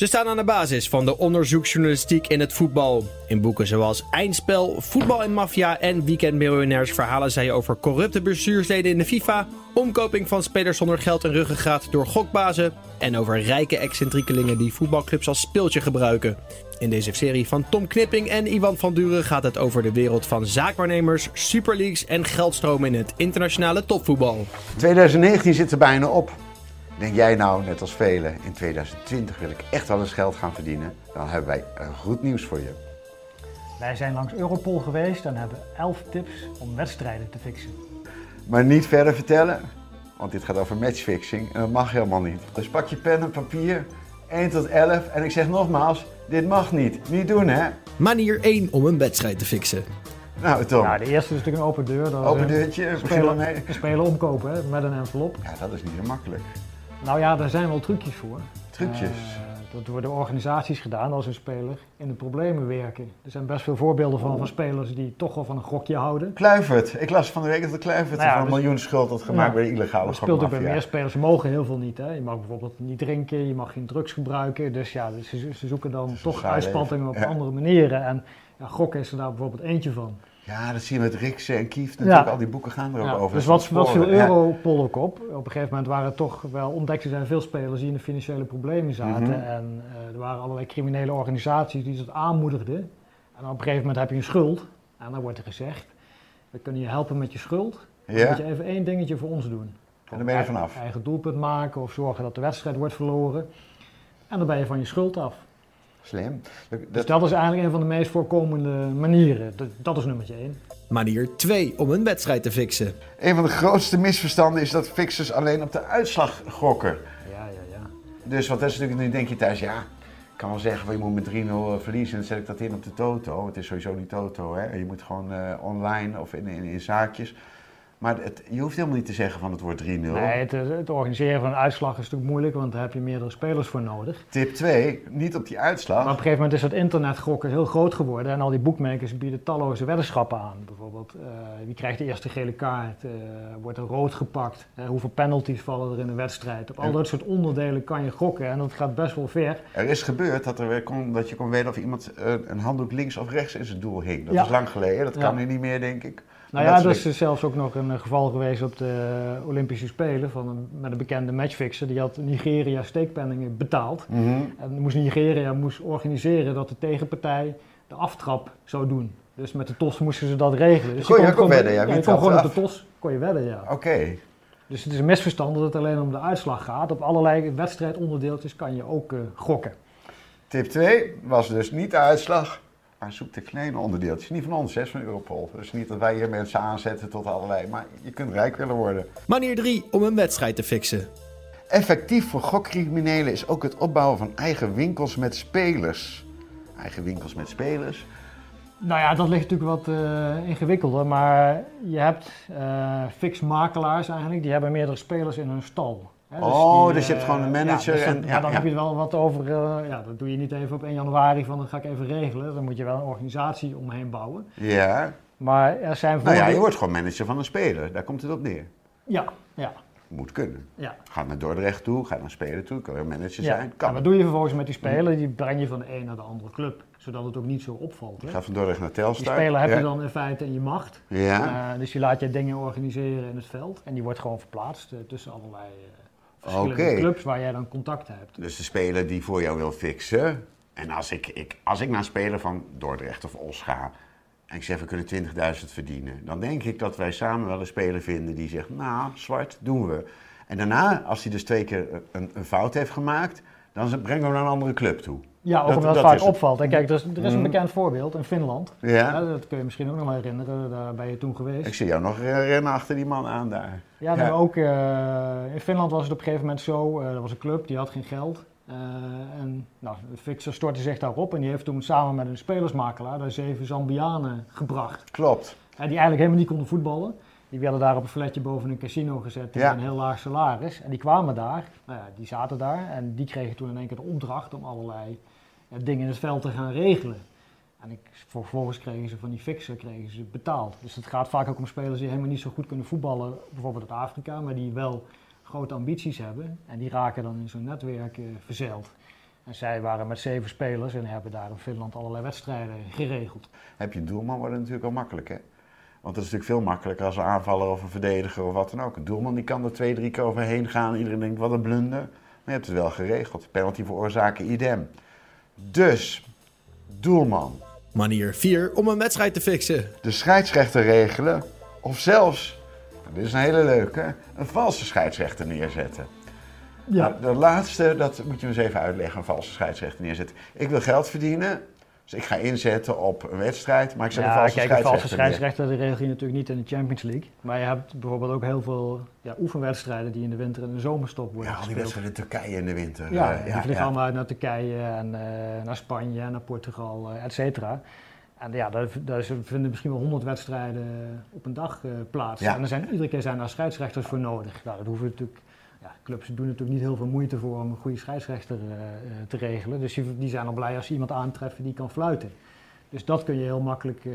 Ze staan aan de basis van de onderzoeksjournalistiek in het voetbal. In boeken zoals Eindspel, Voetbal en Mafia en Weekendmiljonairs verhalen zij over corrupte bestuursleden in de FIFA, omkoping van spelers zonder geld en ruggengraat door gokbazen en over rijke excentriekelingen die voetbalclubs als speeltje gebruiken. In deze serie van Tom Knipping en Ivan van Duren gaat het over de wereld van zaakwaarnemers, superleagues en geldstromen in het internationale topvoetbal. 2019 zit er bijna op. Denk jij nou, net als velen, in 2020 wil ik echt wel eens geld gaan verdienen? Dan hebben wij goed nieuws voor je. Wij zijn langs Europol geweest en hebben 11 tips om wedstrijden te fixen. Maar niet verder vertellen, want dit gaat over matchfixing en dat mag helemaal niet. Dus pak je pen en papier, 1 tot 11 en ik zeg nogmaals, dit mag niet. Niet doen hè. Manier 1 om een wedstrijd te fixen. Nou Tom, Nou, de eerste is natuurlijk een open deur. Dat is, open eh, deurtje, Spelen, spelen omkopen hè, met een envelop. Ja, dat is niet zo makkelijk. Nou ja, daar zijn wel trucjes voor. Trucjes. Eh, dat worden organisaties gedaan als een speler in de problemen werken. Er zijn best veel voorbeelden van, van spelers die toch wel van een gokje houden. Kluivert. Ik las van de week dat de Kluivert Nou ja, van een dus- miljoen schuld had gemaakt bij de illegale Dat speelt ook bij meer spelers. Ze mogen heel veel niet. Hè. Je mag bijvoorbeeld niet drinken, je mag geen drugs gebruiken. Dus ja, dus ze, ze zoeken dan toch uitspattingen op. Ja. andere manieren. En ja, gokken is er daar bijvoorbeeld eentje van. Ja, dat zie je met Riksen en Kief natuurlijk. Ja. Al die boeken gaan er ook Ja, over. dus wat, wat viel. Europol ook op? Op een gegeven moment waren er toch wel ontdekte zijn veel spelers die in de financiële problemen zaten. Mhm. En eh, er waren allerlei criminele organisaties die dat aanmoedigden. En op een gegeven moment heb je een schuld. En dan wordt er gezegd, we kunnen je helpen met je schuld. Dan Ja? moet je even één dingetje voor ons doen. En dan ben je vanaf. Eigen doelpunt maken of zorgen dat de wedstrijd wordt verloren. En dan ben je van je schuld af. Slim. Dat, Dus dat is eigenlijk een van de meest voorkomende manieren. Dat, dat is nummertje één. Manier 2 om een wedstrijd te fixen. Een van de grootste misverstanden is dat fixers alleen op de uitslag gokken. Ja, ja, ja. Dus wat dat is natuurlijk, nu denk je thuis, ja, ik kan wel zeggen, van, je moet met 3-0 verliezen en dan zet ik dat in op de toto. Het is sowieso niet toto, hè. Je moet gewoon eh, online of in, in, in zaakjes. Maar het, je hoeft helemaal niet te zeggen van het wordt 3-0. Nee, het, het organiseren van een uitslag is natuurlijk moeilijk, want daar heb je meerdere spelers voor nodig. Tip 2, niet op die uitslag. Maar op een gegeven moment is het internetgokken heel groot geworden en al die boekmakers bieden talloze weddenschappen aan. Bijvoorbeeld, eh, wie krijgt de eerste gele kaart, Eh, wordt er rood gepakt, Eh, hoeveel penalties vallen er in een wedstrijd. Op al dat soort onderdelen kan je gokken en dat gaat best wel ver. Er is gebeurd dat, er kon, dat je kon weten of iemand een handdoek links of rechts in zijn doel hing. Dat Ja. is lang geleden, dat Ja. kan nu niet meer, denk ik. Nou ja, dat er is zelfs ook nog een eh, geval geweest op de Olympische Spelen van een, met een bekende matchfixer. Die had Nigeria steekpenningen betaald. Mhm. En moest Nigeria moest organiseren dat de tegenpartij de aftrap zou doen. Dus met de TOS moesten ze dat regelen. Dus Kon je gewoon- op wedden, ja, je kon trapt gewoon op de TOS kon je wedden, ja. Oké. Dus het is een misverstand dat het alleen om de uitslag gaat. Op allerlei wedstrijdonderdeeltjes kan je ook eh, gokken. Tip 2 was dus niet de uitslag, maar zoek de kleine onderdeeltjes. Niet van ons, hè, van Europol. Dus niet dat wij hier mensen aanzetten tot allerlei, maar je kunt rijk willen worden. Manier 3 om een wedstrijd te fixen. Effectief voor gokcriminelen is ook het opbouwen van eigen winkels met spelers. Eigen winkels met spelers. Nou ja, dat ligt natuurlijk wat eh, ingewikkelder. Maar je hebt eh fixmakelaars eigenlijk, die hebben meerdere spelers in hun stal. Hè, Oh, die, dus je hebt eh, gewoon een manager Ja, dus en- maar ja, dan heb je er wel wat over. eh, ja, dat doe je niet even op 1 januari van dat ga ik even regelen. Dan moet je wel een organisatie omheen bouwen. Ja. Maar er zijn Nou ja, je wordt gewoon manager van een speler. Daar komt het op neer. Ja, ja, Moet kunnen. ja. Ga naar Dordrecht toe, ga naar een speler toe, kan weer manager Ja. zijn. En Kan. wat doe je vervolgens met die speler? Die breng je van de een naar de andere club. Zodat het ook niet zo opvalt. Hè? Ga van Dordrecht naar Die Telstar. speler heb je dan in feite in je macht. Ja. Eh, dus je laat je dingen organiseren in het veld. En die wordt gewoon verplaatst eh, tussen allerlei eh, verschillende clubs waar jij dan contact hebt. Dus de speler die voor jou wil fixen. En als ik, ik, als ik naar een speler van Dordrecht of Os ga. En ik zeg, we kunnen 20.000 verdienen. Dan denk ik dat wij samen wel een speler vinden die zegt, nou, zwart, doen we. En daarna, als hij dus twee keer een, een fout heeft gemaakt, dan brengen we naar een andere club toe. Ja, ook Dat- omdat dat het vaak opvalt. En kijk, er is, er is een Mhm. bekend voorbeeld in Finland. Ja. dat kun je misschien ook nog wel herinneren. Daar ben je toen geweest. Ik zie jou nog rennen achter die man aan daar. Ja, maar ook eh, in Finland was het op een gegeven moment zo. eh, er was een club, die had geen geld. Eh, en nou, de fixer stortte zich daarop. En die heeft toen samen met een spelersmakelaar daar zeven Zambianen gebracht. Klopt. Hè, die eigenlijk helemaal niet konden voetballen. Die werden daar op een flatje boven een casino gezet tegen Ja. een heel laag salaris. En die kwamen daar, nou ja, die zaten daar en die kregen toen in één keer de opdracht om allerlei eh, dingen in het veld te gaan regelen. En ik, vervolgens kregen ze van die fixer kregen ze betaald. Dus het gaat vaak ook om spelers die helemaal niet zo goed kunnen voetballen, bijvoorbeeld uit Afrika, maar die wel grote ambities hebben. En die raken dan in zo'n netwerk eh, verzeild. En zij waren met zeven spelers en hebben daar in Finland allerlei wedstrijden geregeld. Heb je een doelman, wordt het natuurlijk al makkelijk, hè? Want het is natuurlijk veel makkelijker als een aanvaller of een verdediger of wat dan ook. Een doelman die kan er twee, drie keer overheen gaan. Iedereen denkt, wat een blunder. Maar je hebt het wel geregeld. Penalty veroorzaken, idem. Dus, doelman. Manier 4 om een wedstrijd te fixen. De scheidsrechter regelen. Of zelfs, dit is een hele leuke, een valse scheidsrechter neerzetten. Ja. Nou, de laatste, dat moet je me eens even uitleggen, een valse scheidsrechter neerzetten. Ik wil geld verdienen, dus ik ga inzetten op een wedstrijd, maar ik zet een Ja, valse kijk, een valse scheidsrechter neer. scheidsrechter die regel je natuurlijk niet in de Champions League. Maar je hebt bijvoorbeeld ook heel veel ja, oefenwedstrijden die in de winter en de zomerstop worden Ja, al die wedstrijden in Turkije in de winter. Ja, eh, die vliegen allemaal uit naar Turkije en eh, naar Spanje en naar Portugal, eh, et cetera. En ja, daar, daar vinden misschien wel honderd wedstrijden op een dag plaats. Ja. En er zijn, iedere keer zijn daar scheidsrechters voor nodig. Nou, dat hoeven natuurlijk, ja, clubs doen natuurlijk niet heel veel moeite voor om een goede scheidsrechter eh, eh, te regelen. Dus die, die zijn al blij als ze iemand aantreffen die kan fluiten. Dus dat kun je heel makkelijk eh,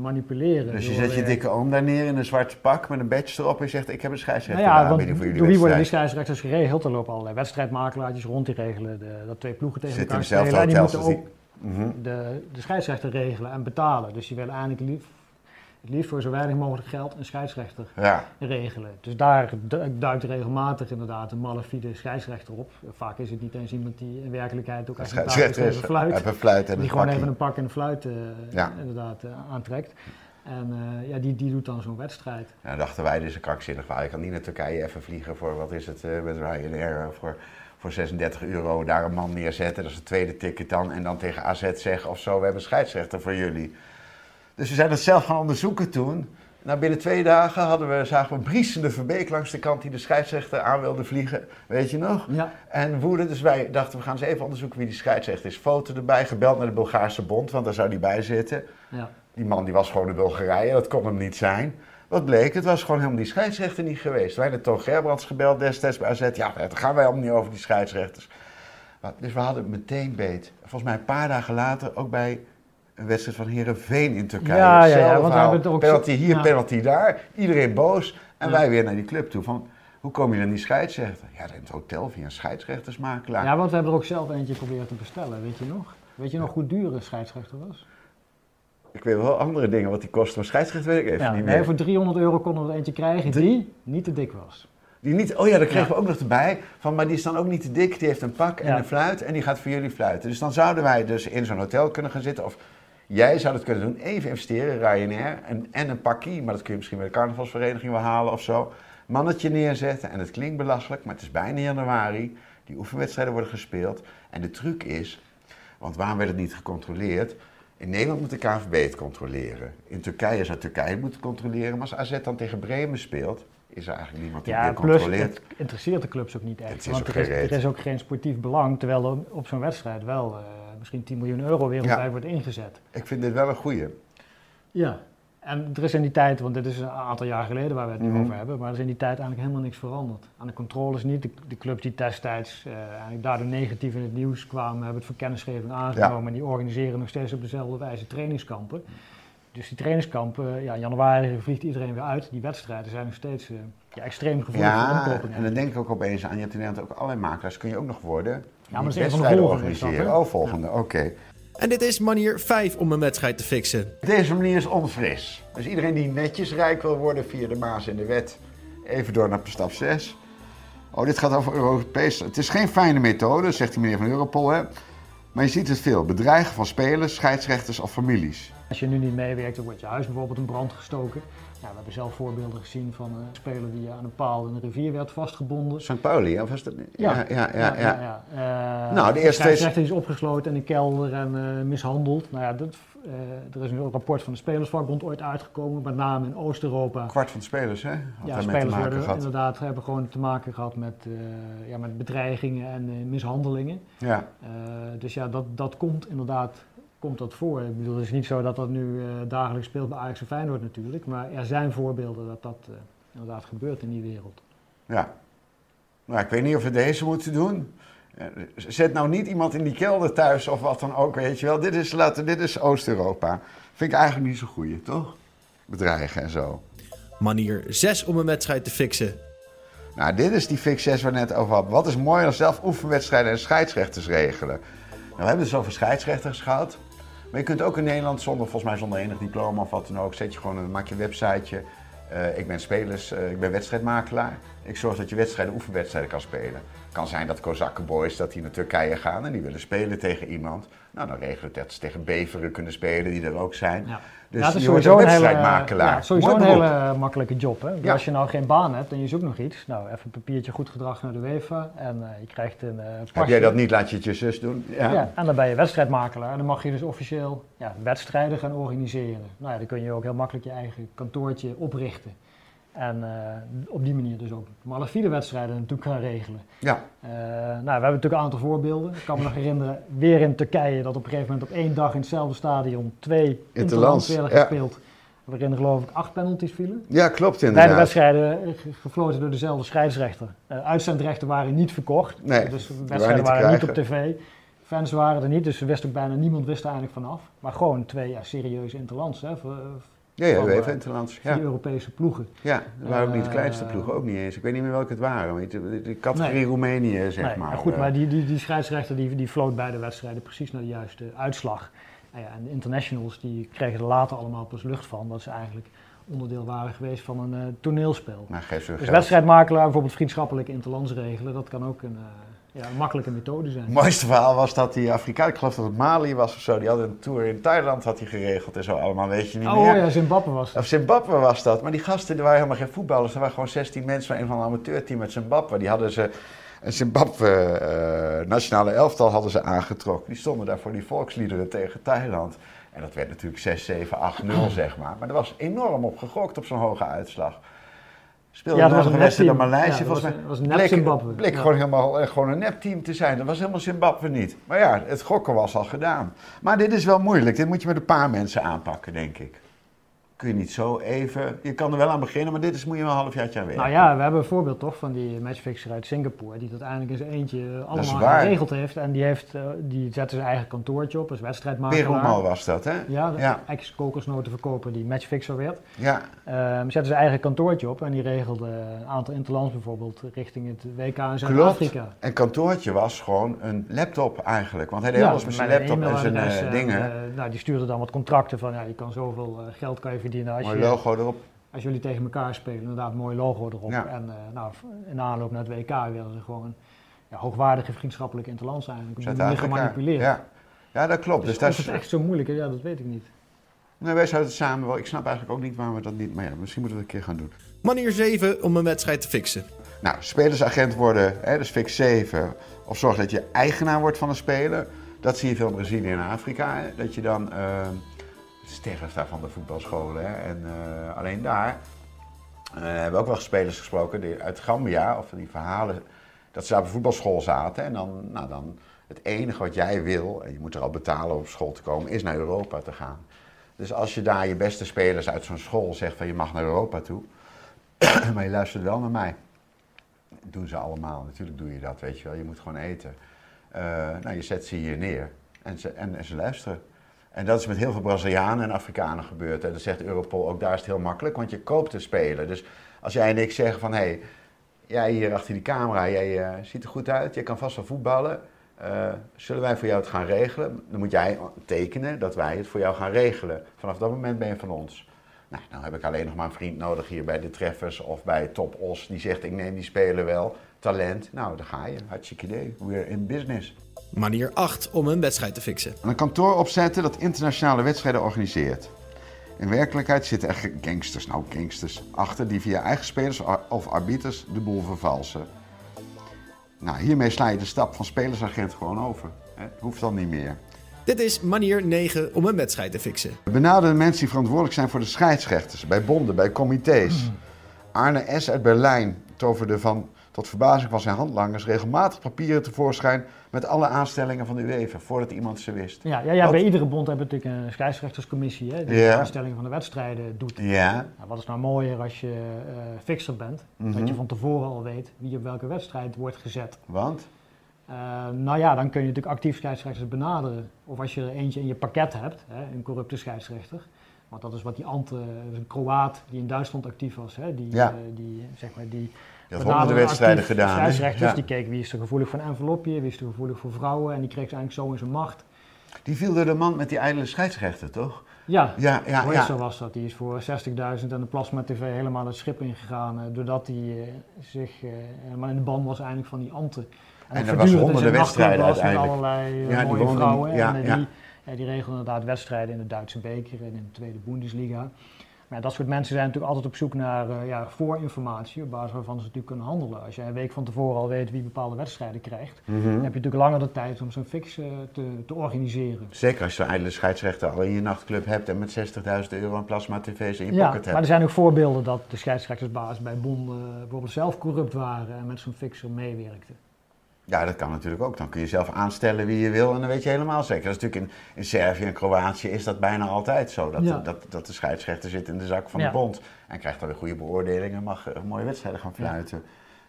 manipuleren. Dus je zet je dikke oom daar neer in een zwart pak met een badge erop en je zegt ik heb een nou scheidsrechter ja, want aanbieding voor jullie door wie worden die scheidsrechters geregeld? Er lopen allerlei wedstrijdmakelaartjes rond die regelen de, dat twee ploegen tegen elkaar spelen. En die moeten ook die- Mhm. de, de scheidsrechter regelen en betalen. Dus die willen eigenlijk liefst voor zo weinig mogelijk geld een scheidsrechter Ja, regelen. Dus daar du- duikt regelmatig inderdaad een malafide scheidsrechter op. Vaak is het niet eens iemand die in werkelijkheid ook echt een scheidsrechter even fluit. even fluit en Die gewoon even een pak en een fluit eh, Ja. inderdaad eh, aantrekt. En eh, ja, die, die doet dan zo'n wedstrijd. Ja, dachten wij, dit is een krankzinnig verhaal. Je kan niet naar Turkije even vliegen voor, wat is het, met Ryanair, voor, voor 36 euro daar een man neerzetten. Dat is het tweede ticket dan. En dan tegen AZ zeggen of zo, we hebben scheidsrechter voor jullie. Dus we zijn het zelf gaan onderzoeken toen. Nou, binnen twee dagen hadden we, zagen we een briesende Verbeek langs de kant die de scheidsrechter aan wilde vliegen. Weet je nog? Ja, En woede, dus wij dachten, we gaan eens even onderzoeken wie die scheidsrechter is. Foto erbij, gebeld naar de Bulgaarse bond, want daar zou die bij zitten. ja. Die man die was gewoon in Bulgarije, dat kon hem niet zijn. Wat bleek, het was gewoon helemaal die scheidsrechter niet geweest. Wij hebben Toon Gerbrands gebeld destijds bij AZ. Ja, daar gaan wij allemaal niet over die scheidsrechters. Dus we hadden meteen beet. Volgens mij een paar dagen later ook bij een wedstrijd van Herenveen in Turkije. Ja, ja, ja, want hebben het ook Penalty hier, ja. penalty daar. Iedereen boos. En Ja. wij weer naar die club toe. Van, hoe kom je dan die scheidsrechter? Ja, in het hotel via een scheidsrechtersmakelaar. ja, want we hebben er ook zelf eentje proberen te bestellen, weet je nog? Weet je nog hoe duur een scheidsrechter was? Ik weet wel andere dingen wat die kosten, maar scheidsrechter weet ik even Ja, niet nee, meer. voor 300 euro konden we er eentje krijgen die niet te dik was. Die niet, oh ja, daar kregen Ja. we ook nog erbij. Van, maar die is dan ook niet te dik. Die heeft een pak en Ja. een fluit en die gaat voor jullie fluiten. Dus dan zouden wij dus in zo'n hotel kunnen gaan zitten. Of jij zou het kunnen doen. Even investeren, Ryanair. En, en een pakkie, maar dat kun je misschien bij de carnavalsvereniging wel halen of zo. Mannetje neerzetten. En het klinkt belachelijk, maar het is bijna januari. Die oefenwedstrijden worden gespeeld. En de truc is, want waarom werd het niet gecontroleerd? In Nederland moet de KNVB het controleren. In Turkije zou Turkije het moeten controleren. Maar als AZ dan tegen Bremen speelt, is er eigenlijk niemand die Ja, meer plus controleert. het interesseert de clubs ook niet echt. Het is want ook er is, er ook geen sportief belang, terwijl er op zo'n wedstrijd wel eh, misschien 10 miljoen euro wereldwijd Ja. wordt ingezet. Ik vind dit wel een goeie. Ja. En er is in die tijd, want dit is een aantal jaar geleden waar we het nu Mhm. over hebben, maar er is in die tijd eigenlijk helemaal niks veranderd. Aan de controles niet. De, de clubs die destijds eh, eigenlijk daardoor negatief in het nieuws kwamen, hebben het voor kennisgeving aangenomen en die organiseren nog steeds op dezelfde wijze trainingskampen. Dus die trainingskampen, ja, in januari vliegt iedereen weer uit. Die wedstrijden zijn nog steeds eh, ja, extreem gevoelig voor Ja, omkopingen. en dan denk ik ook opeens aan, je hebt in Nederland ook allerlei makelaars, kun je ook nog worden. Maar van de wedstrijden dat, organiseren. Oh, volgende, oké. En dit is manier 5 om een wedstrijd te fixen. Deze manier is onfris. Dus iedereen die netjes rijk wil worden via de Maas en de wet, even door naar stap 6. Oh, dit gaat over Europees. Het is geen fijne methode, zegt die meneer van Europol, hè. Maar je ziet het veel. Bedreigen van spelers, scheidsrechters of families. Als je nu niet meewerkt, dan wordt je huis bijvoorbeeld in brand gestoken. Ja, we hebben zelf voorbeelden gezien van een speler die aan een paal in een rivier werd vastgebonden. St. Pauli, of was dat? Ja, ja, ja. ja, ja. Eh, Nou, de eerste scheidsrechter is opgesloten in een kelder en eh, mishandeld. Nou ja, dat, eh, er is een rapport van de Spelersvakbond ooit uitgekomen, met name in Oost-Europa. Kwart van de spelers, hè? Had Ja, spelers gehad. inderdaad hebben gewoon te maken gehad met, eh, ja, met bedreigingen en eh, mishandelingen. Ja. Eh, dus ja, dat, dat komt inderdaad komt dat voor. Ik bedoel, het is niet zo dat dat nu eh, dagelijks speelt bij Ajax en Feyenoord natuurlijk. Maar er zijn voorbeelden dat dat eh, inderdaad gebeurt in die wereld. Ja. Nou, ik weet niet of we deze moeten doen. Eh, Zet nou niet iemand in die kelder thuis of wat dan ook, weet je wel. Dit is, laten, dit is Oost-Europa. Vind ik eigenlijk niet zo goeie, toch? Bedreigen en zo. Manier 6 om een wedstrijd te fixen. Nou, dit is die fix 6 waar we net over hadden. Wat is mooier dan zelf oefenwedstrijden en scheidsrechters regelen? Nou, we hebben het dus over scheidsrechters gehad. Maar je kunt ook in Nederland zonder, volgens mij zonder enig diploma of wat dan ook, zet je gewoon een, maak je een websiteje. Eh, ik ben spelers, uh, ik ben wedstrijdmakelaar. Ik zorg dat je wedstrijden, oefenwedstrijden kan spelen. Het kan zijn dat Kozakkenboys dat die naar Turkije gaan en die willen spelen tegen iemand. Nou, dan regelen we dat ze tegen Beveren kunnen spelen, die er ook zijn. Ja. Dus ja, sowieso een hele, ja, sowieso een hele makkelijke job. Hè? Ja. Als je nou geen baan hebt en je zoekt nog iets, nou even een papiertje goed gedrag naar de UEFA en uh, je krijgt een uh, Heb jij dat niet, laat je het je zus doen. Ja. en dan ben je wedstrijdmakelaar en dan mag je dus officieel ja, wedstrijden gaan organiseren. Nou ja, dan kun je ook heel makkelijk je eigen kantoortje oprichten. En uh, op die manier dus ook malafide wedstrijden natuurlijk gaan regelen. Ja. Uh, nou, we hebben natuurlijk een aantal voorbeelden. Ik kan me nog herinneren, weer in Turkije, dat op een gegeven moment op één dag in hetzelfde stadion twee interlands werden gespeeld. Waarin er geloof ik acht penalties vielen. Ja, klopt inderdaad. Beide wedstrijden gefloten door dezelfde scheidsrechter. Uh, uitzendrechten waren niet verkocht. Nee, dus de wedstrijden waren, niet, op tv. Fans waren er niet, dus wist ook bijna niemand wist er eigenlijk vanaf. Maar gewoon twee ja, serieuze interlands. Hè, voor, ja, ja, we even interlands. Ja. Europese ploegen. Ja, dat waren ook niet de kleinste ploegen, ook niet eens. Ik weet niet meer welke het waren. De categorie Roemenië, zeg nee, maar. Goed, maar die, die, die scheidsrechter die, die floot bij de wedstrijden precies naar de juiste uitslag. Nou ja, en de internationals die kregen er later allemaal pas lucht van, dat ze eigenlijk onderdeel waren geweest van een uh, toneelspel. Maar dus wedstrijdmakelaar, bijvoorbeeld vriendschappelijk interlands regelen, dat kan ook een... Uh, ja, een makkelijke methode zijn. Het mooiste verhaal was dat die Afrikaan, ik geloof dat het Mali was of zo, die had een tour in Thailand had hij geregeld en zo allemaal, weet je niet oh, meer. Oh ja, Zimbabwe was dat. Of Zimbabwe was dat. Maar die gasten, die waren helemaal geen voetballers, er waren gewoon 16 mensen van een van een amateurteam uit Zimbabwe. Die hadden ze een Zimbabwe uh, nationale elftal hadden ze aangetrokken. Die stonden daar voor die volksliederen tegen Thailand. En dat werd natuurlijk 6, 7, 8, 0 zeg maar. Maar er was enorm op gegokt op zo'n hoge uitslag. Speelde ja, nog een wedstrijd dan Maleisië. volgens mij was, was Zimbabwe. bleek gewoon helemaal eh, gewoon een nepteam te zijn. Dat was helemaal Zimbabwe niet. Maar ja, het gokken was al gedaan. Maar dit is wel moeilijk. Dit moet je met een paar mensen aanpakken, denk ik kun je niet zo even. Je kan er wel aan beginnen, maar dit is, moet je wel een halfjaartje aan werken. Nou ja, we hebben een voorbeeld toch van die matchfixer uit Singapore, die dat uiteindelijk in zijn eentje allemaal geregeld heeft. En die, heeft, uh, die zette zijn eigen kantoortje op als wedstrijdmakelaar. Perumal was dat, hè? Ja, ja. ex-kokosnotenverkoper die matchfixer werd. Ja. Um, zette zijn eigen kantoortje op en die regelde een aantal interlands bijvoorbeeld richting het WK in Zuid-Afrika. En kantoortje was gewoon een laptop eigenlijk, want hij deed alles met zijn laptop en zijn uh, dingen. Uh, nou, die stuurde dan wat contracten van, ja, je kan zoveel geld kan je als mooi logo erop. Als jullie tegen elkaar spelen, inderdaad, mooi logo erop. En uh, nou, in aanloop naar het WK werden ze gewoon ja, hoogwaardige vriendschappelijke interlands eigenlijk. Op die gemanipuleerd. Ja. ja, dat klopt. Dus, dus dat is het echt zo moeilijk? Ja, dat weet ik niet. Nee, wij zouden het samen wel. Ik snap eigenlijk ook niet waarom we dat niet. Maar ja, misschien moeten we het een keer gaan doen. Manier 7 om een wedstrijd te fixen. Nou, spelersagent worden, hè, dus fix 7. Of zorg dat je eigenaar wordt van een speler. Dat zie je veel in Brazilië en Afrika. Hè, dat je dan. Uh, sterft van de voetbalscholen. En uh, alleen daar uh, hebben we ook wel spelers gesproken die, uit Gambia, of die verhalen, dat ze daar op de voetbalschool zaten. En dan, nou dan, het enige wat jij wil, en je moet er al betalen om op school te komen, is naar Europa te gaan. Dus als je daar je beste spelers uit zo'n school zegt van je mag naar Europa toe, maar je luistert wel naar mij. Dat doen ze allemaal, natuurlijk doe je dat, weet je wel. Je moet gewoon eten. Uh, nou, je zet ze hier neer en ze, en ze luisteren. En dat is met heel veel Brazilianen en Afrikanen gebeurd. En dat zegt Europol ook, daar is het heel makkelijk, want je koopt de speler. Dus als jij en ik zeggen van, hé, hey, jij hier achter die camera, jij uh, ziet er goed uit, je kan vast wel voetballen. Uh, zullen wij voor jou het gaan regelen? Dan moet jij tekenen dat wij het voor jou gaan regelen. Vanaf dat moment ben je van ons. Nou, dan heb ik alleen nog maar een vriend nodig hier bij de Treffers of bij Top Os. Die zegt, ik neem die speler wel. Talent, nou, daar ga je. Hartstikke idee. We're in business. Manier 8 om een wedstrijd te fixen. Een kantoor opzetten dat internationale wedstrijden organiseert. In werkelijkheid zitten er gangsters, nou gangsters, achter die via eigen spelers of arbiters de boel vervalsen. Nou, hiermee sla je de stap van spelersagent gewoon over. Het hoeft dan niet meer. Dit is manier 9 om een wedstrijd te fixen. Benader mensen die verantwoordelijk zijn voor de scheidsrechters, bij bonden, bij comité's. Arne S. uit Berlijn toverde van tot verbazing van zijn handlangers regelmatig papieren tevoorschijn met alle aanstellingen van de UEFA, voordat iemand ze wist. Ja, ja, ja bij iedere bond hebben we natuurlijk een scheidsrechterscommissie, hè, die de aanstellingen van de wedstrijden doet. Ja. Nou, wat is nou mooier als je uh, fixer bent, dat je mhm. van tevoren al weet wie op welke wedstrijd wordt gezet. Want? Uh, nou ja, dan kun je natuurlijk actief scheidsrechters benaderen. Of als je er eentje in je pakket hebt, hè, een corrupte scheidsrechter. Want dat is wat die Ante, een Kroaat die in Duitsland actief was, hè, die, ja. uh, die, zeg maar, die Je had honderden wedstrijden gedaan. Scheidsrechters Ja. die keken wie is er gevoelig voor een envelopje, wie is er gevoelig voor vrouwen. En die kreeg ze eigenlijk zo in zijn macht. Die viel door de man met die ijdele scheidsrechter, toch? Ja, Ja, ja, Hoe ja. zo was dat. Die is voor 60.000 en de Plasma TV helemaal het schip ingegaan. eh, doordat hij eh, zich eh, helemaal in de ban was eigenlijk van die ambten. En er ook was honderden wedstrijden was met uiteindelijk. allerlei eh, Ja, die mooie woonde- vrouwen. ja, en ja. die, die regelen inderdaad wedstrijden in de Duitse beker en in de tweede Bundesliga. Maar ja, dat soort mensen zijn natuurlijk altijd op zoek naar eh, ja, voorinformatie, op basis waarvan ze natuurlijk kunnen handelen. Als jij een week van tevoren al weet wie bepaalde wedstrijden krijgt, Mhm. dan heb je natuurlijk langer de tijd om zo'n fix eh, te, te organiseren. Zeker als je zo'n ijdele scheidsrechter al in je nachtclub hebt en met 60.000 euro aan plasma tv's in je Ja, pocket maar hebt. er zijn ook voorbeelden dat de scheidsrechtersbaas bij Bon eh, bijvoorbeeld zelf corrupt waren en met zo'n fixer meewerkte. Ja, dat kan natuurlijk ook. Dan kun je zelf aanstellen wie je wil en dan weet je helemaal zeker. Dat is natuurlijk in, in Servië en Kroatië is dat bijna altijd zo. Dat, Ja. dat, dat de scheidsrechter zit in de zak van Ja. de bond. En krijgt dan weer goede beoordelingen en mag eh, mooie wedstrijden gaan fluiten.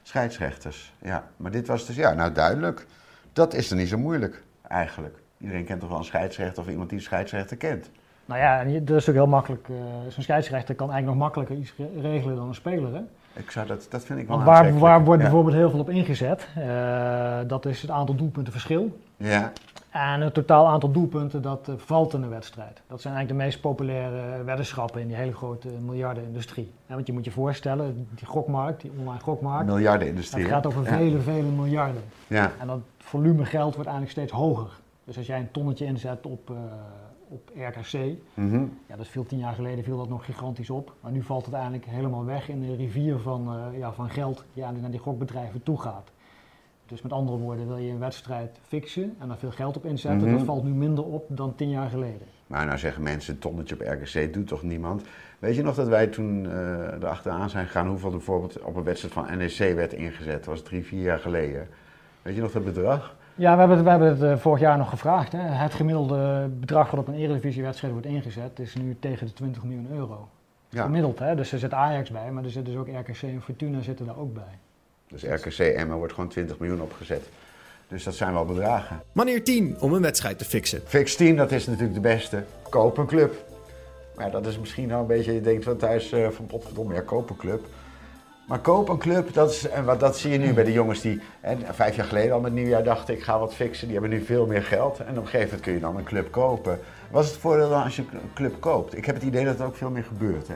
Scheidsrechters, ja. Maar dit was dus, ja, nou duidelijk. Dat is er niet zo moeilijk, eigenlijk. Iedereen kent toch wel een scheidsrechter of iemand die een scheidsrechter kent. Nou ja, en dat is ook heel makkelijk. eh, zo'n scheidsrechter kan eigenlijk nog makkelijker iets re- regelen dan een speler. Hè? Ik zou dat, dat vind ik wel Want waar, waar wordt ja. bijvoorbeeld heel veel op ingezet? Eh, dat is het aantal doelpunten verschil. Ja, En het totaal aantal doelpunten dat eh, valt in een wedstrijd. Dat zijn eigenlijk de meest populaire weddenschappen in die hele grote miljardenindustrie. Ja, want je moet je voorstellen, die gokmarkt, die online gokmarkt, miljardenindustrie. hè? gaat over ja. vele, vele miljarden. Ja. En dat volume geld wordt eigenlijk steeds hoger. Dus als jij een tonnetje inzet op, eh, op RKC, Mhm. ja, dat viel tien jaar geleden viel dat nog gigantisch op. Maar nu valt het eigenlijk helemaal weg in de rivier van, eh, ja, van geld die eigenlijk naar die gokbedrijven toe gaat. Dus met andere woorden, wil je een wedstrijd fixen en daar veel geld op inzetten, Mhm. dat valt nu minder op dan tien jaar geleden. Maar nou zeggen mensen, een tonnetje op RKC doet toch niemand? Weet je nog dat wij toen eh erachteraan zijn gegaan hoeveel er bijvoorbeeld op een wedstrijd van NEC werd ingezet? Dat was drie, vier jaar geleden. Weet je nog dat bedrag? Ja, we hebben het, we hebben het eh, vorig jaar nog gevraagd. Hè. Het gemiddelde bedrag wat op een eredivisiewedstrijd wordt ingezet is nu tegen de 20 miljoen euro. Ja, Gemiddeld, hè? dus er zit Ajax bij, maar er zit dus ook RKC en Fortuna zitten daar ook bij. dus RKC Emmen wordt gewoon 20 miljoen opgezet. Dus dat zijn wel bedragen. Manier 10 om een wedstrijd te fixen. Fix 10, dat is natuurlijk de beste. Koop een club. Maar dat is misschien nou een beetje, je denkt van thuis eh, van potverdomme, ja, koop een club. Maar koop een club, dat, is, en wat, dat zie je nu bij de jongens die hè, vijf jaar geleden al met nieuwjaar dachten ik ga wat fixen. Die hebben nu veel meer geld en op een gegeven moment kun je dan een club kopen. Wat is het voordeel dan als je een club koopt? Ik heb het idee dat het ook veel meer gebeurt. Hè?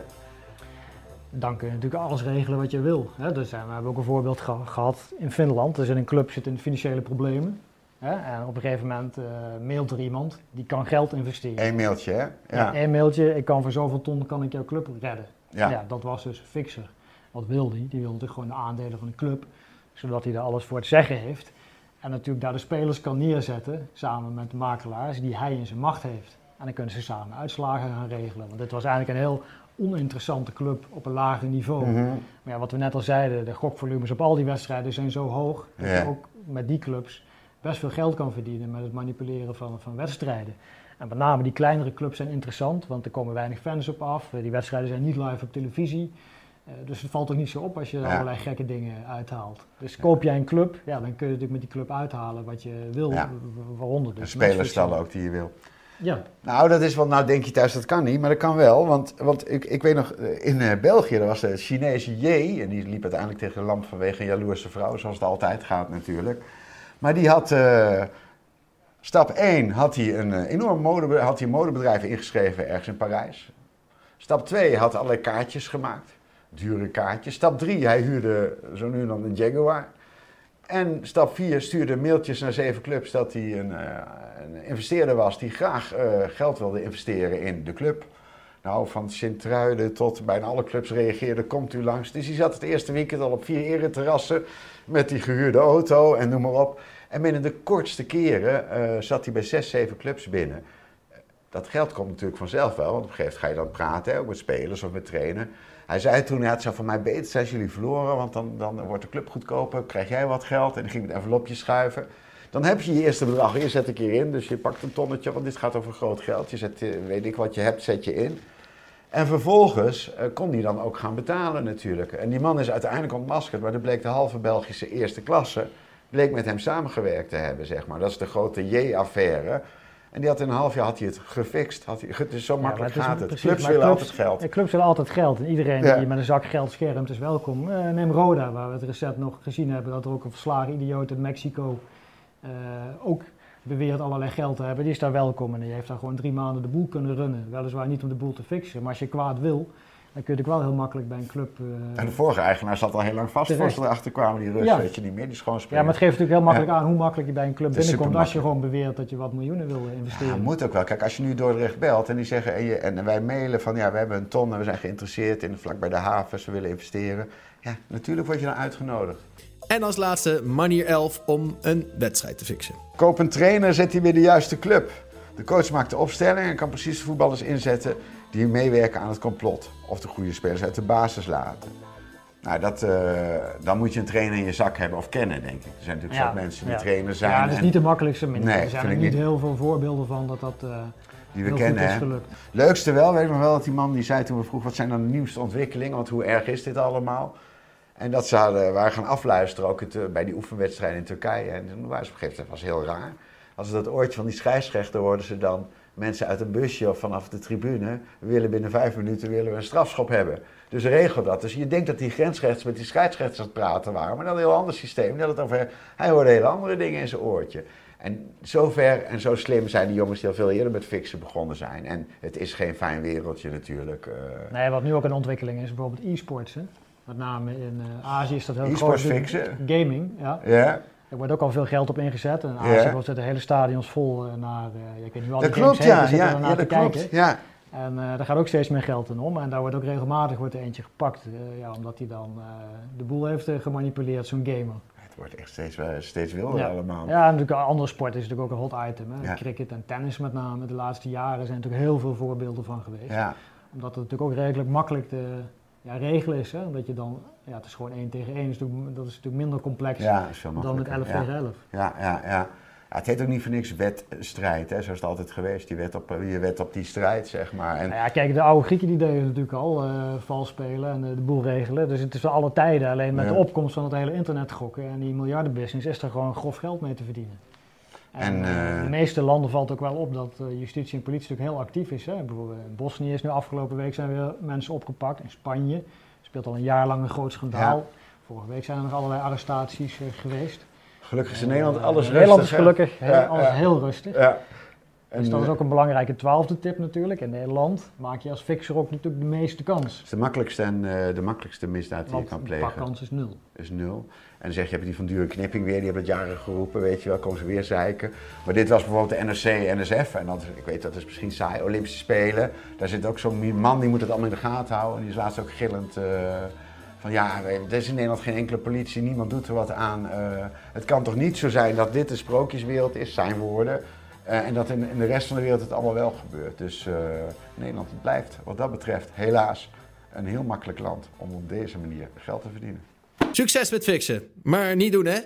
Dan kun je natuurlijk alles regelen wat je wil. Hè. Dus, eh, we hebben ook een voorbeeld ge- gehad in Finland. Dus in een club zit in financiële problemen. Hè. En op een gegeven moment eh, mailt er iemand die kan geld investeren. Eén mailtje, hè? Ja. Een mailtje, ik kan voor zoveel ton kan ik jouw club redden. Ja. Ja. dat was dus Fixer. Wat wil die? Die wil natuurlijk gewoon de aandelen van de club, zodat hij daar alles voor het zeggen heeft. En natuurlijk daar de spelers kan neerzetten, samen met de makelaars, die hij in zijn macht heeft. En dan kunnen ze samen uitslagen gaan regelen. Want dit was eigenlijk een heel oninteressante club op een lager niveau. Mhm. Maar ja, wat we net al zeiden, de gokvolumes op al die wedstrijden zijn zo hoog, dat je ook met die clubs best veel geld kan verdienen met het manipuleren van, van wedstrijden. En met name die kleinere clubs zijn interessant, want er komen weinig fans op af. Die wedstrijden zijn niet live op televisie. Eh, dus het valt ook niet zo op als je er Ja. allerlei gekke dingen uithaalt. Dus koop jij een club, ja, dan kun je natuurlijk met die club uithalen wat je wil, Ja. waaronder Een dus. spelerstal matchfixing. ook die je wil. Ja, Nou, dat is wel, nou denk je thuis dat kan niet, maar dat kan wel. Want, want ik, ik weet nog, eh, in eh, België, er was de Chinese J, en die liep uiteindelijk tegen de lamp vanwege een jaloerse vrouw, zoals het altijd gaat natuurlijk. Maar die had, stap 1 had hij een enorm mode, had hij een modebedrijf ingeschreven ergens in Parijs. Stap 2 had allerlei kaartjes gemaakt, dure kaartjes. Stap 3, hij huurde zo nu en dan een Jaguar. En stap 4 stuurde mailtjes naar zeven clubs dat hij een, eh, een investeerder was die graag eh, geld wilde investeren in de club. Nou, van Sint-Truiden tot bijna alle clubs reageerden, komt u langs. Dus hij zat het eerste weekend al op vier ereterrassen met die gehuurde auto en noem maar op. En binnen de kortste keren eh, zat hij bij zes, zeven clubs binnen. Dat geld komt natuurlijk vanzelf wel, want op een gegeven moment ga je dan praten, ook met spelers of met trainen. Hij zei toen, ja, het zou voor mij beter zijn als jullie verloren, want dan, dan wordt de club goedkoper, krijg jij wat geld en dan ging met envelopjes schuiven. Dan heb je je eerste bedrag, je zet een keer in, dus je pakt een tonnetje, want dit gaat over groot geld. Je zet, eh, weet ik wat je hebt, zet je in. En vervolgens eh, kon hij dan ook gaan betalen natuurlijk. En die man is uiteindelijk ontmaskerd, maar er bleek de halve Belgische eerste klasse, bleek met hem samengewerkt te hebben, zeg maar. Dat is de grote J-affaire. En die had in een half jaar had hij het gefixt. Had hij, het is zo makkelijk maar het is gaat het. precies, clubs willen clubs- altijd geld. Clubs willen altijd geld. En iedereen Ja. die met een zak geld schermt is welkom. Eh, neem Roda, waar we het recent nog gezien hebben dat er ook een verslagen idioot uit Mexico eh, ook beweert allerlei geld te hebben. Die is daar welkom en die heeft daar gewoon drie maanden de boel kunnen runnen. Weliswaar niet om de boel te fixen, maar als je kwaad wil, dan kun je ook wel heel makkelijk bij een club... eh, En de vorige eigenaar zat al heel lang vast. Terecht. Voor ze erachter kwamen die Rus, Ja. weet je niet meer. Die schoon ja, maar het geeft natuurlijk heel makkelijk aan hoe makkelijk je bij een club binnenkomt als je gewoon beweert dat je wat miljoenen wil investeren. Ja, moet ook wel. Kijk, als je nu Dordrecht belt en die zeggen en, je, en wij mailen van ja, we hebben een ton en we zijn geïnteresseerd in vlak bij de havens, we willen investeren. Ja, natuurlijk word je dan uitgenodigd. En als laatste manier 11 om een wedstrijd te fixen. Koop een trainer, zet hij weer de juiste club. De coach maakt de opstelling en kan precies de voetballers inzetten die meewerken aan het complot. Of de goede spelers uit de basis laten. Nou, dat, eh, dan moet je een trainer in je zak hebben of kennen, denk ik. Er zijn natuurlijk Ja, zat mensen die ja. trainer zijn. Ja, dat is en niet de makkelijkste manier. Nee, er vind zijn er niet heel veel voorbeelden van dat dat eh die we heel kennen. is hè. gelukt. Leukste wel, weet ik nog wel, dat die man die zei toen we vroegen wat zijn dan de nieuwste ontwikkelingen, want hoe erg is dit allemaal? En dat ze hadden, waren gaan afluisteren ook het, eh, bij die oefenwedstrijden in Turkije. En toen waren ze op een gegeven moment, dat was heel raar. Als ze dat oortje van die scheidsrechter hoorden ze dan mensen uit een busje of vanaf de tribune. Willen binnen vijf minuten willen we een strafschop hebben. Dus regel dat. Dus je denkt dat die grensrechters met die scheidsrechters aan het praten waren, maar dat is een heel ander systeem. Had het over, hij hoorde hele andere dingen in zijn oortje. En zover en zo slim zijn die jongens die al veel eerder met fixen begonnen zijn. En het is geen fijn wereldje natuurlijk. eh. Nee, wat nu ook een ontwikkeling is, bijvoorbeeld e-sports. Met name in eh, Azië is dat heel E-sports groot. fixen? Gaming, ja. Ja, Er wordt ook al veel geld op ingezet. En Ja. Azië zitten hele stadions vol eh, naar, eh, ik weet niet hoe al dat die games klopt heten, ja. er dat klopt. kijken. Ja. En eh, daar gaat ook steeds meer geld in om. En daar wordt ook regelmatig wordt er eentje gepakt. ja, omdat hij dan de boel heeft gemanipuleerd, zo'n gamer. Het wordt echt steeds, steeds wilder Ja. allemaal. Ja, en natuurlijk andere sport is natuurlijk ook een hot item. Hè. Ja. Cricket en tennis met name. De laatste jaren zijn natuurlijk heel veel voorbeelden van geweest. Ja. Omdat het natuurlijk ook redelijk makkelijk te ja, regelen is. Hè? Omdat je dan, ja, het is gewoon 1 tegen 1. Dus natuurlijk- dat is natuurlijk minder complex Ja, dan met makkelijker. 11 ja. tegen 11. Ja, ja, ja. Ja, het heet ook niet voor niks wedstrijd, hè? zo is het altijd geweest. Die wet op, eh, je wet op die strijd, zeg maar. En, Nou ja, kijk, de oude Grieken die deden natuurlijk al eh vals spelen en eh, de boel regelen. Dus het is wel alle tijden. Alleen met Ja. de opkomst van het hele internet gokken en die miljardenbusiness is er gewoon grof geld mee te verdienen. En, En, eh, eh, de meeste landen valt ook wel op dat eh, justitie en politie natuurlijk heel actief is. Hè? Bijvoorbeeld in Bosnië is nu afgelopen week zijn weer mensen opgepakt. In Spanje speelt al een jaar lang een groot schandaal. Vorige week zijn er nog allerlei arrestaties geweest. gelukkig is in Nederland alles rustig. Nederland is gelukkig alles heel rustig. Ja. En, Dus dat is ook een belangrijke twaalfde tip natuurlijk. In Nederland maak je als fixer ook natuurlijk de meeste kans. is de makkelijkste, en, de makkelijkste misdaad die je kan de plegen. pakkans is nul. is nul. En dan zeg je, heb die van dure knipping weer, die hebben het jaren geroepen, weet je wel, komen ze weer zeiken. Maar dit was bijvoorbeeld de NRC, NSF, en dat, ik weet dat is misschien saai, Olympische Spelen. Daar zit ook zo'n man, die moet het allemaal in de gaten houden. En die is laatst ook gillend eh, van ja, er is in Nederland geen enkele politie, niemand doet er wat aan. Eh, het kan toch niet zo zijn dat dit de sprookjeswereld is, zijn woorden. eh, en dat in, in de rest van de wereld het allemaal wel gebeurt. Dus Nederland blijft wat dat betreft helaas een heel makkelijk land om op deze manier geld te verdienen. Succes met fixen. Maar niet doen hè.